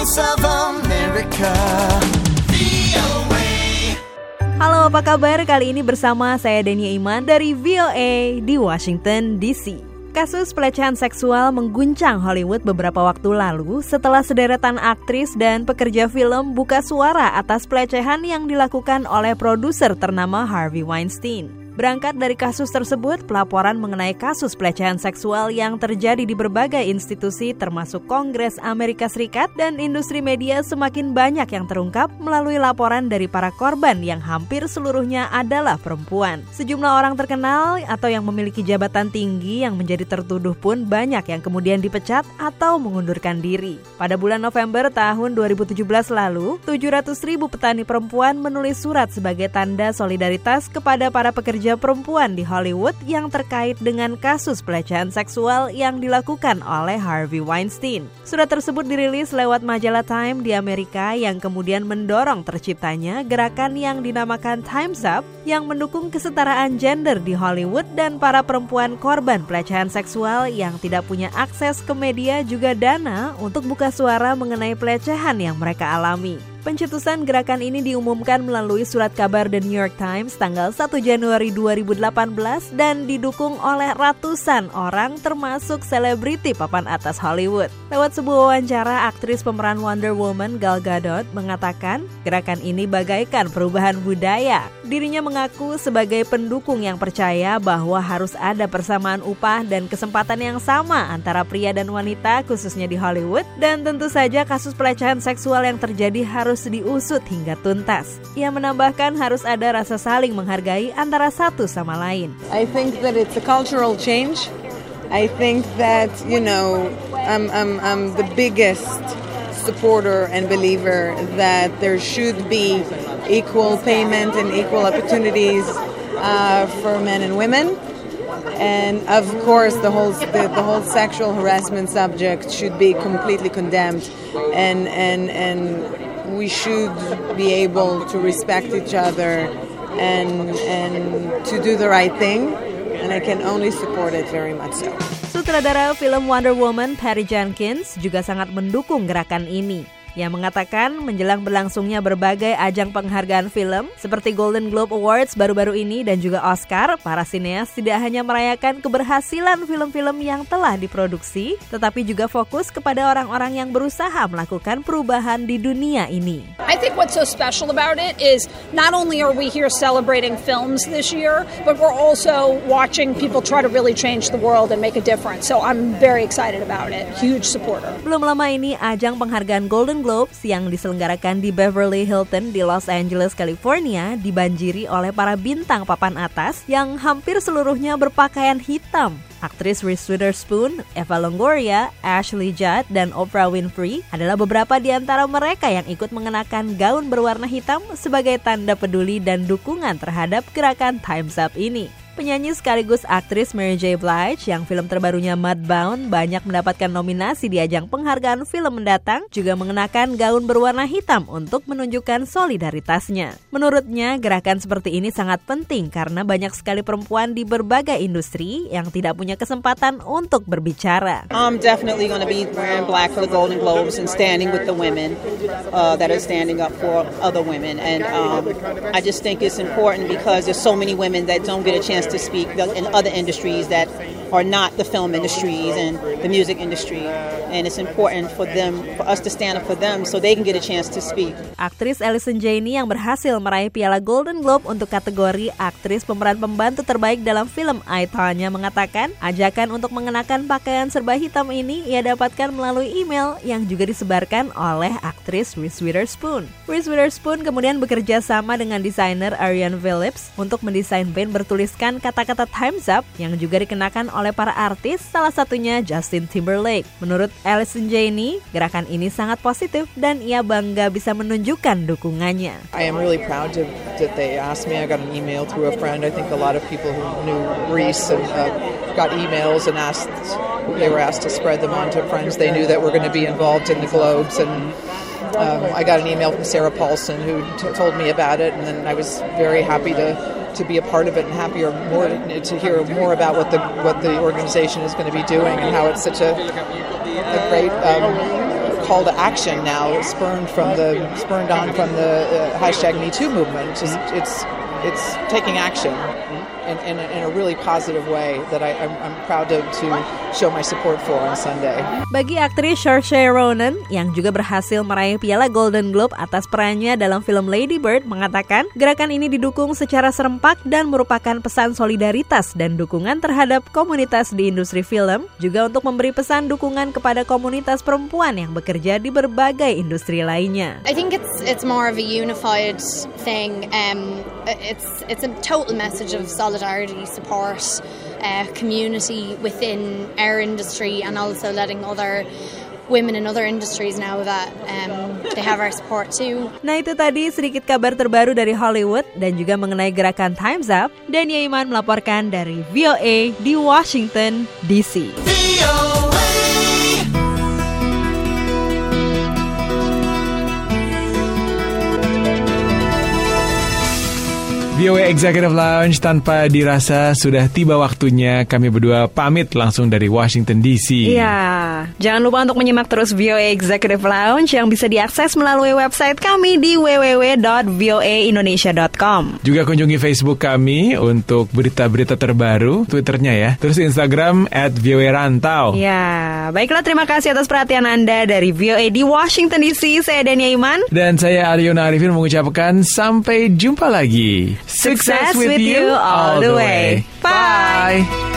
voice of America. Halo, apa kabar? Kali ini bersama saya Denia Iman dari VOA di Washington DC. Kasus pelecehan seksual mengguncang Hollywood beberapa waktu lalu setelah sederetan aktris dan pekerja film buka suara atas pelecehan yang dilakukan oleh produser ternama Harvey Weinstein. Berangkat dari kasus tersebut, pelaporan mengenai kasus pelecehan seksual yang terjadi di berbagai institusi termasuk Kongres Amerika Serikat dan industri media semakin banyak yang terungkap melalui laporan dari para korban yang hampir seluruhnya adalah perempuan. Sejumlah orang terkenal atau yang memiliki jabatan tinggi yang menjadi tertuduh pun banyak yang kemudian dipecat atau mengundurkan diri. Pada bulan November tahun 2017 lalu, 700 ribu petani perempuan menulis surat sebagai tanda solidaritas kepada para pekerja pekerja perempuan di Hollywood yang terkait dengan kasus pelecehan seksual yang dilakukan oleh Harvey Weinstein. Surat tersebut dirilis lewat majalah Time di Amerika yang kemudian mendorong terciptanya gerakan yang dinamakan Time's Up yang mendukung kesetaraan gender di Hollywood dan para perempuan korban pelecehan seksual yang tidak punya akses ke media juga dana untuk buka suara mengenai pelecehan yang mereka alami. Pencetusan gerakan ini diumumkan melalui surat kabar The New York Times tanggal 1 Januari 2018 dan didukung oleh ratusan orang termasuk selebriti papan atas Hollywood. Lewat sebuah wawancara, aktris pemeran Wonder Woman Gal Gadot mengatakan gerakan ini bagaikan perubahan budaya. Dirinya mengaku sebagai pendukung yang percaya bahwa harus ada persamaan upah dan kesempatan yang sama antara pria dan wanita khususnya di Hollywood dan tentu saja kasus pelecehan seksual yang terjadi harus harus diusut hingga tuntas. Ia menambahkan harus ada rasa saling menghargai antara satu sama lain. I think that it's a cultural change. I think that, you know, I'm, I'm, I'm the biggest supporter and believer that there should be equal payment and equal opportunities uh, for men and women. And of course, the whole the, the whole sexual harassment subject should be completely condemned, and and and we should be able to respect each other and and to do the right thing and I can only support it very much so. Sutradara film Wonder Woman Patty Jenkins juga sangat mendukung gerakan ini yang mengatakan menjelang berlangsungnya berbagai ajang penghargaan film seperti Golden Globe Awards baru-baru ini dan juga Oscar, para sineas tidak hanya merayakan keberhasilan film-film yang telah diproduksi, tetapi juga fokus kepada orang-orang yang berusaha melakukan perubahan di dunia ini. I think what's so special about it is not only are we here celebrating films this year, but we're also watching people try to really change the world and make a difference. So I'm very excited about it. Huge supporter. Belum lama ini ajang penghargaan Golden Globes yang diselenggarakan di Beverly Hilton di Los Angeles, California dibanjiri oleh para bintang papan atas yang hampir seluruhnya berpakaian hitam. Aktris Reese Witherspoon, Eva Longoria, Ashley Judd, dan Oprah Winfrey adalah beberapa di antara mereka yang ikut mengenakan gaun berwarna hitam sebagai tanda peduli dan dukungan terhadap gerakan Time's Up ini. Penyanyi sekaligus aktris Mary J. Blige yang film terbarunya Mudbound banyak mendapatkan nominasi di ajang penghargaan film mendatang juga mengenakan gaun berwarna hitam untuk menunjukkan solidaritasnya. Menurutnya, gerakan seperti ini sangat penting karena banyak sekali perempuan di berbagai industri yang tidak punya kesempatan untuk berbicara. I'm definitely going to be wearing black for the Golden Globes and standing with the women uh, that are standing up for other women. And um, I just think it's important because there's so many women that don't get a chance to speak in other industries that are not the film industries and the music industry. And it's important for them, for us to stand up for them so they can get a chance to speak. Aktris Alison Janney yang berhasil meraih piala Golden Globe untuk kategori aktris pemeran pembantu terbaik dalam film I, Tonya mengatakan ajakan untuk mengenakan pakaian serba hitam ini ia dapatkan melalui email yang juga disebarkan oleh aktris Reese Witherspoon. Reese Witherspoon kemudian bekerja sama dengan desainer Ariane Phillips untuk mendesain band bertuliskan kata-kata Time's Up yang juga dikenakan oleh para artis, salah satunya Justin Timberlake. Menurut Alison Janney, gerakan ini sangat positif dan ia bangga bisa menunjukkan dukungannya. I am really proud to, that they asked me. I got an email through a friend. I think a lot of people who knew Reese and uh, got emails and asked, they were asked to spread them on to friends they knew that were going to be involved in the Globes and um, I got an email from Sarah Paulson who told me about it, and then I was very happy to to be a part of it and happier more to hear more about what the what the organization is going to be doing and how it's such a, a great um, call to action now, spurned from the spurned on from the uh, hashtag Me Too movement. Just it's it's taking action in, in, a, in a really positive way that I, I'm, I'm proud to, to show my support for on Sunday. Bagi aktris Saoirse Ronan yang juga berhasil meraih piala Golden Globe atas perannya dalam film Lady Bird mengatakan gerakan ini didukung secara serempak dan merupakan pesan solidaritas dan dukungan terhadap komunitas di industri film juga untuk memberi pesan dukungan kepada komunitas perempuan yang bekerja di berbagai industri lainnya. I think it's it's more of a unified thing. Um, it's it's a total message of solidarity, support, uh, community within our industry, and also letting other women in other industries know that um, they have our support too. Nah itu tadi sedikit kabar terbaru dari Hollywood dan juga mengenai gerakan Times Up. Dan Iman melaporkan dari VOA di Washington DC. VOA Executive Lounge tanpa dirasa sudah tiba waktunya kami berdua pamit langsung dari Washington DC. Iya, jangan lupa untuk menyimak terus VOA Executive Lounge yang bisa diakses melalui website kami di www.voaindonesia.com. Juga kunjungi Facebook kami untuk berita-berita terbaru, Twitternya ya, terus Instagram at VOA Rantau. Ya, baiklah terima kasih atas perhatian Anda dari VOA di Washington DC. Saya Dania Iman. Dan saya Ariona Arifin mengucapkan sampai jumpa lagi. Success with you all the way. Bye. The